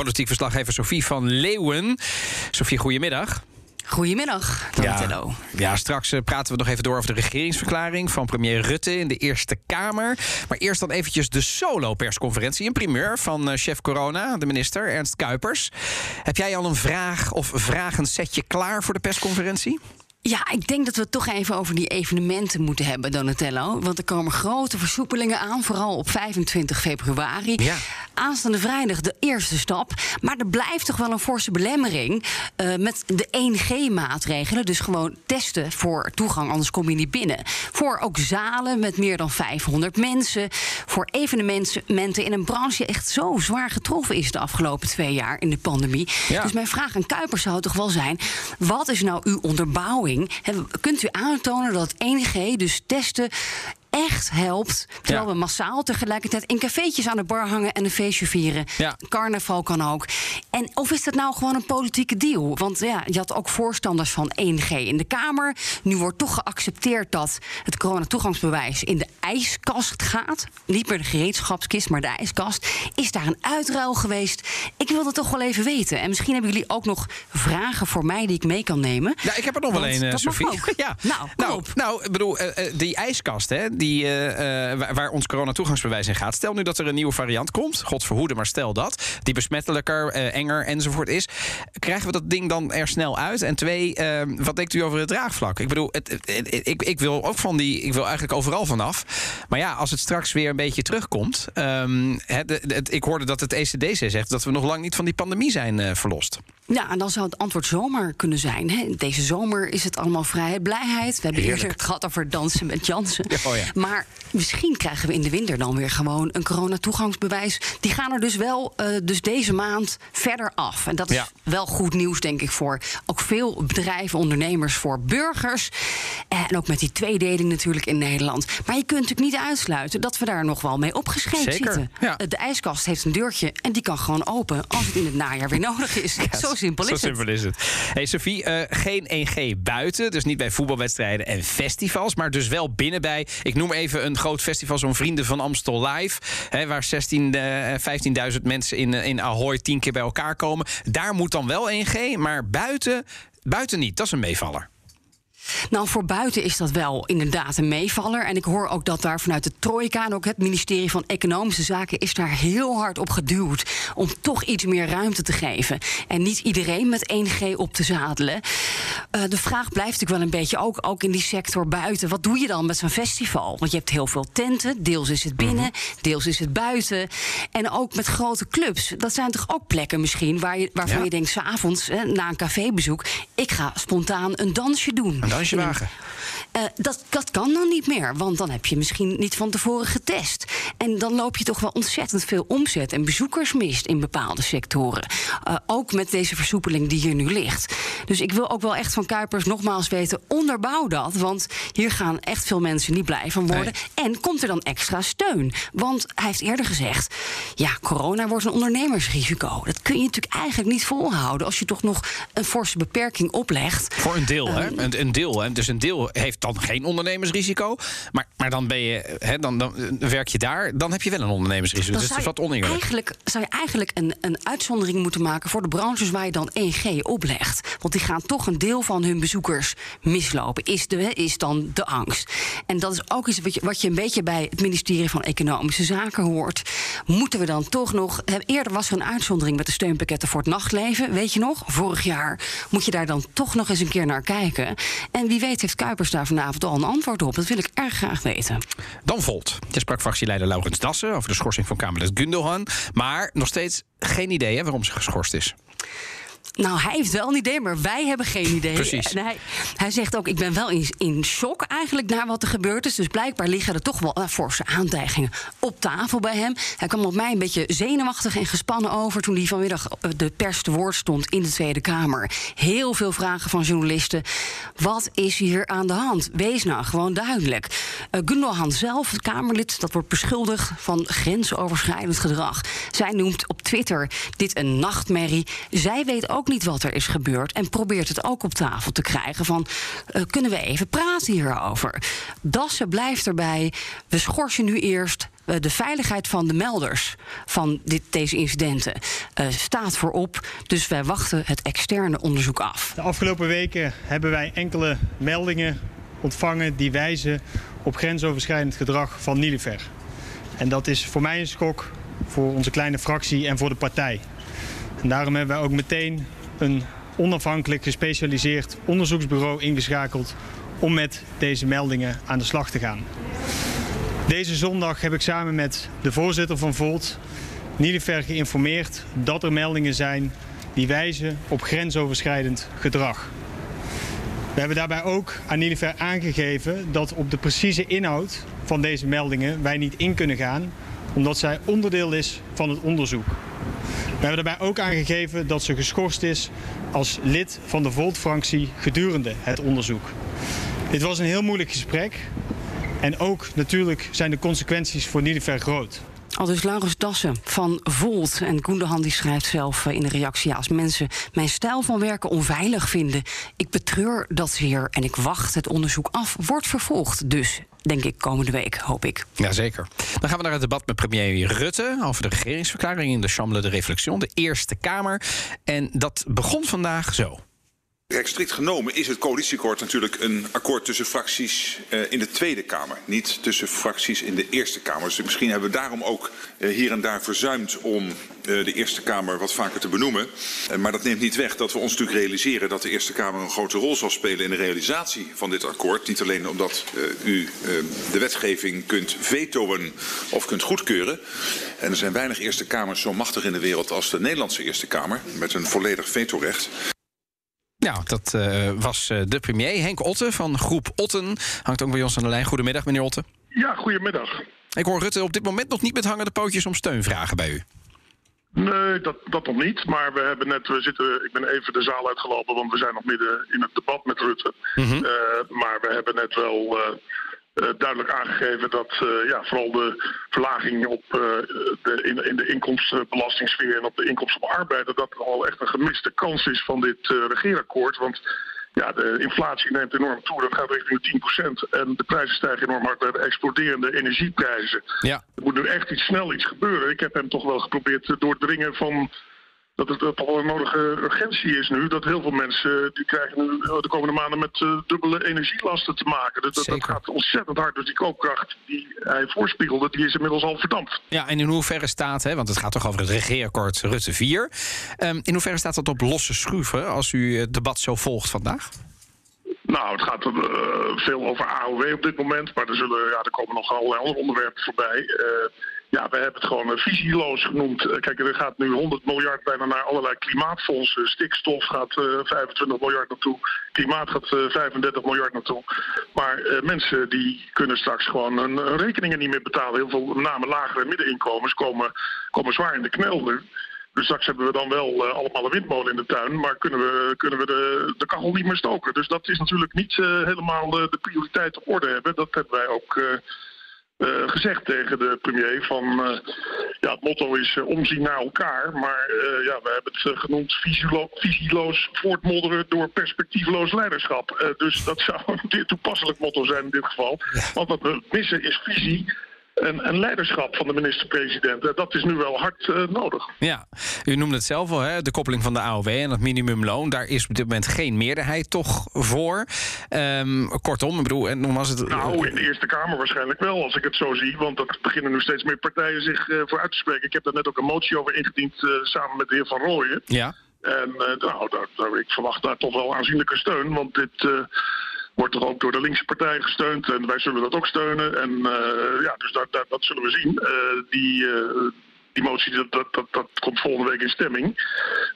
Politiek verslaggever Sophie van Leeuwen. Sophie, goedemiddag. Goedemiddag, Donatello. Ja, ja, straks eh, praten we nog even door over de regeringsverklaring van premier Rutte in de Eerste Kamer. Maar eerst dan eventjes de solo-persconferentie. Een primeur van eh, chef corona, de minister Ernst Kuipers. Heb jij al een vraag of vragensetje klaar voor de persconferentie? Ja, ik denk dat we het toch even over die evenementen moeten hebben, Donatello. Want er komen grote versoepelingen aan, vooral op 25 februari. Ja. Aanstaande vrijdag de eerste stap. Maar er blijft toch wel een forse belemmering uh, met de 1G-maatregelen. Dus gewoon testen voor toegang, anders kom je niet binnen. Voor ook zalen met meer dan 500 mensen. Voor evenementen in een branche die echt zo zwaar getroffen is de afgelopen twee jaar in de pandemie. Ja. Dus mijn vraag aan Kuipers zou toch wel zijn: wat is nou uw onderbouwing? Kunt u aantonen dat 1G, dus testen, echt helpt. Terwijl Ja. we massaal tegelijkertijd in cafeetjes aan de bar hangen en een feestje vieren. Ja. Carnaval kan ook. En of is dat nou gewoon een politieke deal? Want ja, je had ook voorstanders van 1G in de Kamer. Nu wordt toch geaccepteerd dat het coronatoegangsbewijs in de ijskast gaat. Niet meer de gereedschapskist, maar de ijskast. Is daar een uitruil geweest? Ik wil dat toch wel even weten. En misschien hebben jullie ook nog vragen voor mij die ik mee kan nemen. Ja, ik heb er nog wel een, eh, Sophie. Ja. Nou, nou, nou, ik bedoel, eh, eh, die ijskast, hè, die, eh, eh, waar, waar ons coronatoegangsbewijs in gaat. Stel nu dat er een nieuwe variant komt. God verhoede, maar stel dat. Die besmettelijker, eh, enger enzovoort is. Krijgen we dat ding dan er snel uit? En twee, wat denkt u over het draagvlak? Ik bedoel, het, ik, ik wil ook van die. Ik wil eigenlijk overal vanaf. Maar ja, als het straks weer een beetje terugkomt. ehm, ik hoorde dat het ECDC zegt dat we nog lang niet van die pandemie zijn verlost. Ja, en dan zou het antwoord zomaar kunnen zijn. Hè? Deze zomer is het allemaal vrijheid, blijheid. We hebben eerder het gehad over dansen met Jansen. Ja, oh ja. Maar misschien krijgen we in de winter dan weer gewoon een coronatoegangsbewijs. Die gaan er dus wel eh, dus deze maand verder af. En dat is Ja. wel goed nieuws, denk ik, voor ook veel bedrijven, ondernemers, voor burgers. En ook met die tweedeling natuurlijk in Nederland. Maar je kunt natuurlijk niet uitsluiten dat we daar nog wel mee opgeschreven zitten. Eh, De ijskast heeft een deurtje en die kan gewoon open als het in het najaar weer nodig is. Zo simpel is Zo het. simpel is het. Hey Sophie, eh, geen 1G buiten. Dus niet bij voetbalwedstrijden en festivals. Maar dus wel binnen bij. Ik noem even een groot festival, zo'n Vrienden van Amstel Live. Hè, waar 16, eh, 15.000 mensen in, eh, in Ahoy tien keer bij elkaar komen. Daar moet dan wel 1G. Maar buiten, buiten niet. Dat is een meevaller. Nou, voor buiten is dat wel inderdaad een meevaller. En ik hoor ook dat daar vanuit de Trojka en ook het ministerie van Economische Zaken is daar heel hard op geduwd om toch iets meer ruimte te geven. En niet iedereen met 1G op te zadelen. Eh, de vraag blijft natuurlijk wel een beetje ook, ook in die sector buiten. Wat doe je dan met zo'n festival? Want je hebt heel veel tenten. Deels is het binnen, deels is het buiten. En ook met grote clubs. Dat zijn toch ook plekken misschien waar je, waarvan Ja. je denkt, s'avonds na een cafébezoek, ik ga spontaan een dansje doen. Een dansje Eh, dat, dat kan dan niet meer, want dan heb je misschien niet van tevoren getest. En dan loop je toch wel ontzettend veel omzet en bezoekers mist in bepaalde sectoren. Eh, ook met deze versoepeling die hier nu ligt. Dus ik wil ook wel echt van Kuipers nogmaals weten: onderbouw dat. Want hier gaan echt veel mensen niet blij van worden. En komt er dan extra steun? Want hij heeft eerder gezegd: ja, corona wordt een ondernemersrisico. Dat kun je natuurlijk eigenlijk niet volhouden als je toch nog een forse beperking oplegt. Voor een deel, hè? Ehm. Een, een deel. Hè? Dus een deel heeft dan geen ondernemersrisico. Maar, maar dan, ben je, hè, dan, dan werk je daar. Dan heb je wel een ondernemersrisico. Dan Dus het is wat oneerlijk. Eigenlijk, zou je eigenlijk een, een uitzondering moeten maken voor de branches waar je dan 1G oplegt. Want die gaan toch een deel van hun bezoekers mislopen. Is, de, is dan de angst. En dat is ook iets wat je, wat je een beetje bij het ministerie van Economische Zaken hoort. Moeten we dan toch nog. Eerder was er een uitzondering met de steunpakketten voor het nachtleven. Weet je nog? Vorig jaar moet je daar dan toch nog eens een keer naar kijken. En wie weet heeft Kuipers daar vanavond al een antwoord op. Dat wil ik erg graag weten. Dan Volt. Je sprak fractieleider Laurens Dassen over de schorsing van Kamerlid Gundogan. Maar nog steeds geen idee waarom ze geschorst is. Nou, hij heeft wel een idee, maar wij hebben geen idee. Precies. En hij, hij zegt ook, ik ben wel in, in shock eigenlijk naar wat er gebeurd is. Dus blijkbaar liggen er toch wel uh, forse aantijgingen op tafel bij hem. Hij kwam op mij een beetje zenuwachtig en gespannen over... toen hij vanmiddag de pers te woord stond in de Tweede Kamer. Heel veel vragen van journalisten. Wat is hier aan de hand? Wees nou gewoon duidelijk. Uh, Gundogan zelf, het Kamerlid, dat wordt beschuldigd van grensoverschrijdend gedrag. Zij noemt op Twitter dit een nachtmerrie. Zij weet ook niet wat er is gebeurd en probeert het ook op tafel te krijgen van uh, kunnen we even praten hierover. Dassen blijft erbij. We schorsen nu eerst uh, de veiligheid van de melders van dit, deze incidenten uh, staat voorop. Dus wij wachten het externe onderzoek af. De afgelopen weken hebben wij enkele meldingen ontvangen die wijzen op grensoverschrijdend gedrag van Nilifer. En dat is voor mij een schok, voor onze kleine fractie en voor de partij. En daarom hebben wij ook meteen een onafhankelijk gespecialiseerd onderzoeksbureau ingeschakeld om met deze meldingen aan de slag te gaan. Deze zondag heb ik samen met de voorzitter van Volt, Nilifer, geïnformeerd dat er meldingen zijn die wijzen op grensoverschrijdend gedrag. We hebben daarbij ook aan Nilifer aangegeven dat op de precieze inhoud van deze meldingen wij niet in kunnen gaan, omdat zij onderdeel is van het onderzoek. We hebben daarbij ook aangegeven dat ze geschorst is als lid van de Volt-fractie gedurende het onderzoek. Dit was een heel moeilijk gesprek en ook natuurlijk zijn de consequenties voor Nilifer groot. Al dus Laurens Dassen van Volt. En Koendehan die schrijft zelf in de reactie... Als mensen mijn stijl van werken onveilig vinden... ik betreur dat zeer en ik wacht het onderzoek af. Wordt vervolgd dus, denk ik, komende week, hoop ik. Jazeker. Dan gaan we naar het debat met premier Rutte... over de regeringsverklaring in de Chambre de Réflexion, de Eerste Kamer. En dat begon vandaag zo. Kijk, strikt genomen is het coalitieakkoord natuurlijk een akkoord tussen fracties uh, in de Tweede Kamer. Niet tussen fracties in de Eerste Kamer. Dus misschien hebben we daarom ook uh, hier en daar verzuimd om uh, de Eerste Kamer wat vaker te benoemen. maar dat neemt niet weg dat we ons natuurlijk realiseren dat de Eerste Kamer een grote rol zal spelen in de realisatie van dit akkoord. Niet alleen omdat u de wetgeving kunt vetoen of kunt goedkeuren. En er zijn weinig Eerste Kamers zo machtig in de wereld als de Nederlandse Eerste Kamer. Met een volledig vetorecht. Nou, dat uh, was uh, de premier, Henk Otten van Groep Otten. Hangt ook bij ons aan de lijn. Goedemiddag, meneer Otten. Ja, goedemiddag. Ik hoor Rutte op dit moment nog niet met hangende pootjes om steun vragen bij u. Nee, dat, dat nog niet. Maar we hebben net, we zitten, ik ben even de zaal uitgelopen, want we zijn nog midden in het debat met Rutte. Mm -hmm. uh, maar we hebben net wel uh, duidelijk aangegeven dat uh, ja, vooral de verlaging op, uh, de, in, in, de inkomstenbelastingssfeer en op de inkomsten op arbeid, dat dat al echt een gemiste kans is van dit regeerakkoord. Want ja, de inflatie neemt enorm toe, dat gaat richting 10%. En de prijzen stijgen enorm hard. We hebben exploderende energieprijzen. Ja. Er moet nu echt iets snel iets gebeuren. Ik heb hem toch wel geprobeerd doordringen van dat het toch wel een nodige urgentie is nu. Dat heel veel mensen die krijgen nu de komende maanden met uh, dubbele energielasten te maken. Dus dat, dat, gaat ontzettend hard. Dus die koopkracht die hij voorspiegelde, die is inmiddels al verdampt. Ja, en in hoeverre staat, hè, want het gaat toch over het regeerakkoord Rutte 4. Um, in hoeverre staat dat op losse schroeven als u het debat zo volgt vandaag? Nou, het gaat uh, veel over AOW op dit moment. Maar er, zullen, ja, er komen nog allerlei andere onderwerpen voorbij. Uh, ja, we hebben het gewoon visieloos genoemd. Kijk, er gaat nu 100 miljard bijna naar allerlei klimaatfondsen. Stikstof gaat uh, 25 miljard naartoe. Klimaat gaat uh, 35 miljard naartoe. Maar mensen die kunnen straks gewoon hun rekeningen niet meer betalen. Heel veel, met name lagere middeninkomens, komen, komen zwaar in de knelder. Dus straks hebben we dan wel allemaal een windmolen in de tuin, maar kunnen we, kunnen we de, de kachel niet meer stoken. Dus dat is natuurlijk niet helemaal de, de prioriteit op orde hebben. Dat hebben wij ook uh, gezegd tegen de premier. Van, ja, het motto is omzien naar elkaar, maar ja, we hebben het genoemd visielo visieloos voortmodderen door perspectiefloos leiderschap. dus dat zou een toepasselijk motto zijn in dit geval. Want wat we missen is visie en, en, leiderschap van de minister-president. Dat is nu wel hard uh, nodig. Ja, u noemde het zelf al, hè? de koppeling van de AOW en het minimumloon. Daar is op dit moment geen meerderheid toch voor. Um, kortom, ik bedoel, en was het... Nou, in de Eerste Kamer waarschijnlijk wel, als ik het zo zie. Want er beginnen nu steeds meer partijen zich uh, voor uit te spreken. Ik heb daar net ook een motie over ingediend uh, samen met de heer Van Rooyen. Ja. En nou, daar, daar, ik verwacht daar toch wel aanzienlijke steun, want dit wordt toch ook door de linkse partij gesteund. En wij zullen dat ook steunen. En uh, ja, dus dat, dat, dat, zullen we zien. Uh, die, uh, die motie dat, dat, dat, dat komt volgende week in stemming.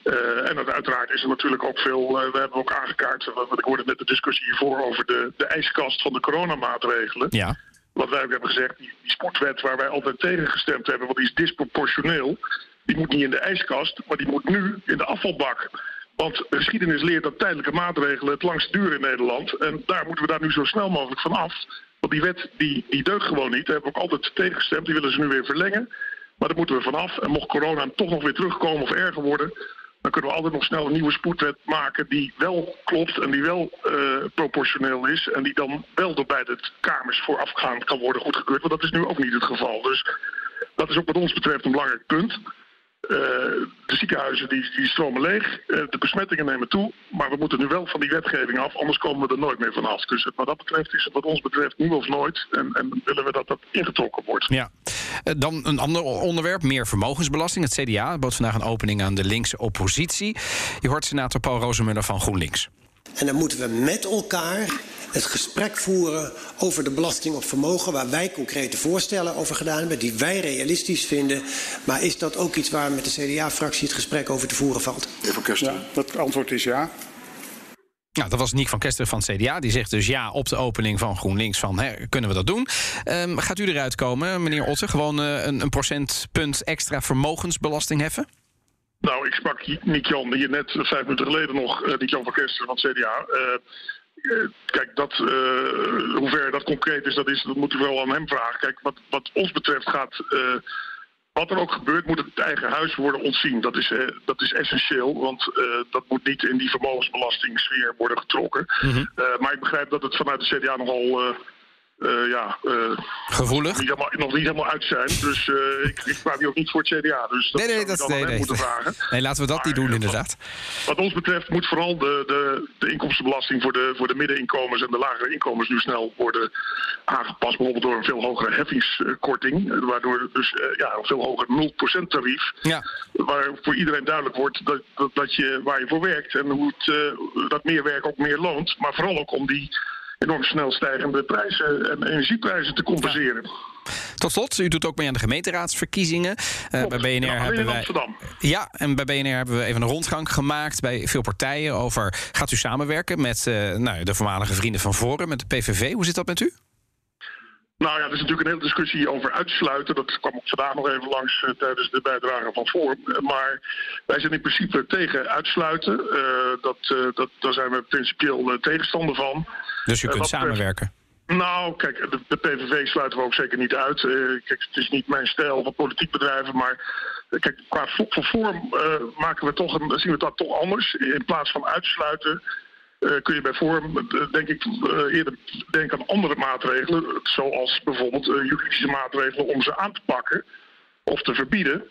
Uh, en uiteraard is er natuurlijk ook veel. Uh, we hebben ook aangekaart. Want ik hoorde net de discussie hiervoor over de, de ijskast van de coronamaatregelen. Ja. Wat wij ook hebben gezegd, die, die sportwet waar wij altijd tegen gestemd hebben, want die is disproportioneel. Die moet niet in de ijskast, maar die moet nu in de afvalbak. Want de geschiedenis leert dat tijdelijke maatregelen het langst duren in Nederland. En daar moeten we daar nu zo snel mogelijk van af. Want die wet die, die deugt gewoon niet. Daar hebben we ook altijd tegengestemd. Die willen ze nu weer verlengen. Maar daar moeten we vanaf. En mocht corona toch nog weer terugkomen of erger worden... dan kunnen we altijd nog snel een nieuwe spoedwet maken... die wel klopt en die wel uh, proportioneel is... en die dan wel door beide kamers voorafgaand kan worden goedgekeurd. Want dat is nu ook niet het geval. Dus dat is ook wat ons betreft een belangrijk punt. Uh, de ziekenhuizen die, die stromen leeg, uh, de besmettingen nemen toe. Maar we moeten nu wel van die wetgeving af, anders komen we er nooit meer vanaf. Dus wat dat betreft is het wat ons betreft nu of nooit. En, en willen we dat dat ingetrokken wordt. Ja. Uh, dan een ander onderwerp, meer vermogensbelasting. Het CDA bood vandaag een opening aan de linkse oppositie. Je hoort senator Paul Rozemuller van GroenLinks. En dan moeten we met elkaar het gesprek voeren over de belasting op vermogen, waar wij concrete voorstellen over gedaan hebben, die wij realistisch vinden. Maar is dat ook iets waar met de CDA-fractie het gesprek over te voeren valt? Ja, het antwoord is ja. Nou, dat was Niek van Kester van het CDA. Die zegt dus ja op de opening van GroenLinks van hè, kunnen we dat doen. Um, gaat u eruit komen, meneer Otte? Gewoon uh, een, een procentpunt extra vermogensbelasting heffen? Nou, ik sprak Niek Jan hier net vijf minuten geleden nog, uh, Niek Jan van Kester van het CDA. Uh, kijk, dat, uh, hoe ver dat concreet is dat, is, dat moeten we wel aan hem vragen. Kijk, wat, wat ons betreft gaat. Uh, wat er ook gebeurt, moet het eigen huis worden ontzien. Dat is, uh, dat is essentieel, want dat moet niet in die vermogensbelastingssfeer worden getrokken. Mm -hmm. maar ik begrijp dat het vanuit de CDA nogal uh, ja, uh, gevoelig. Niet helemaal, nog niet helemaal uit zijn. Dus uh, ik, ik praat hier ook niet voor het CDA. Dus dat nee, nee, dat, nee, nee, moeten vragen. Nee, laten we dat maar, niet doen, inderdaad. Wat, wat, ons betreft moet vooral de, de, de inkomstenbelasting voor de, voor de middeninkomens en de lagere inkomens nu snel worden aangepast. Bijvoorbeeld door een veel hogere heffingskorting. Waardoor dus ja, een veel hoger 0% tarief. Ja. Waar voor iedereen duidelijk wordt dat, dat, dat je, waar je voor werkt. En hoe het, dat meer werk ook meer loont. Maar vooral ook om die enorm snel stijgende prijzen en energieprijzen te compenseren. Ja. Tot slot, u doet ook mee aan de gemeenteraadsverkiezingen. Uh, bij BNR ja, hebben wij. Ja, en bij BNR hebben we even een rondgang gemaakt bij veel partijen over. Gaat u samenwerken met uh, nou, de voormalige vrienden van Forum, met de PVV? Hoe zit dat met u? Nou ja, er is natuurlijk een hele discussie over uitsluiten. Dat kwam ook vandaag nog even langs uh, tijdens de bijdrage van Forum. Maar wij zijn in principe tegen uitsluiten. Uh, dat, uh, dat, daar zijn we principieel tegenstander van. Dus u kunt samenwerken? Nou, kijk, de, de, PVV sluiten we ook zeker niet uit. kijk, het is niet mijn stijl van politiek bedrijven, maar kijk, qua vorm maken we toch een, zien we dat toch anders. In plaats van uitsluiten uh, kun je bij vorm, denk ik, uh, eerder denken aan andere maatregelen. Zoals bijvoorbeeld uh, juridische maatregelen om ze aan te pakken of te verbieden.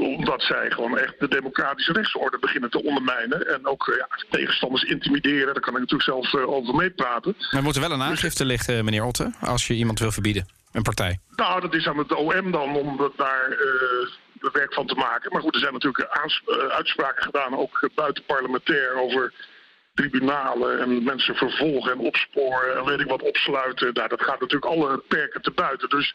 omdat zij gewoon echt de democratische rechtsorde beginnen te ondermijnen. En ook ja, tegenstanders intimideren. Daar kan ik natuurlijk zelf over meepraten. Maar moet er wel een aangifte dus, lichten, meneer Otte, als je iemand wil verbieden? Een partij? Nou, dat is aan het OM dan om daar werk van te maken. Maar goed, er zijn natuurlijk uitspraken gedaan, ook buiten parlementair, over tribunalen en mensen vervolgen en opsporen en weet ik wat opsluiten. Nou, dat gaat natuurlijk alle perken te buiten. Dus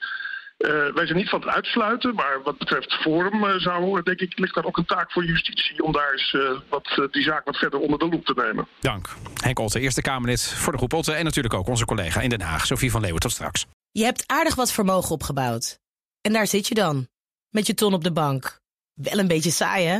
uh, wij zijn niet van het uitsluiten, maar wat betreft Forum uh, zou, denk ik, ligt daar ook een taak voor justitie om daar eens uh, wat, die zaak wat verder onder de loep te nemen. Dank. Henk Otte, Eerste Kamerlid voor de groep Otte en natuurlijk ook onze collega in Den Haag, Sophie van Leeuwen. Tot straks. Je hebt aardig wat vermogen opgebouwd. En daar zit je dan, met je ton op de bank. Wel een beetje saai, hè?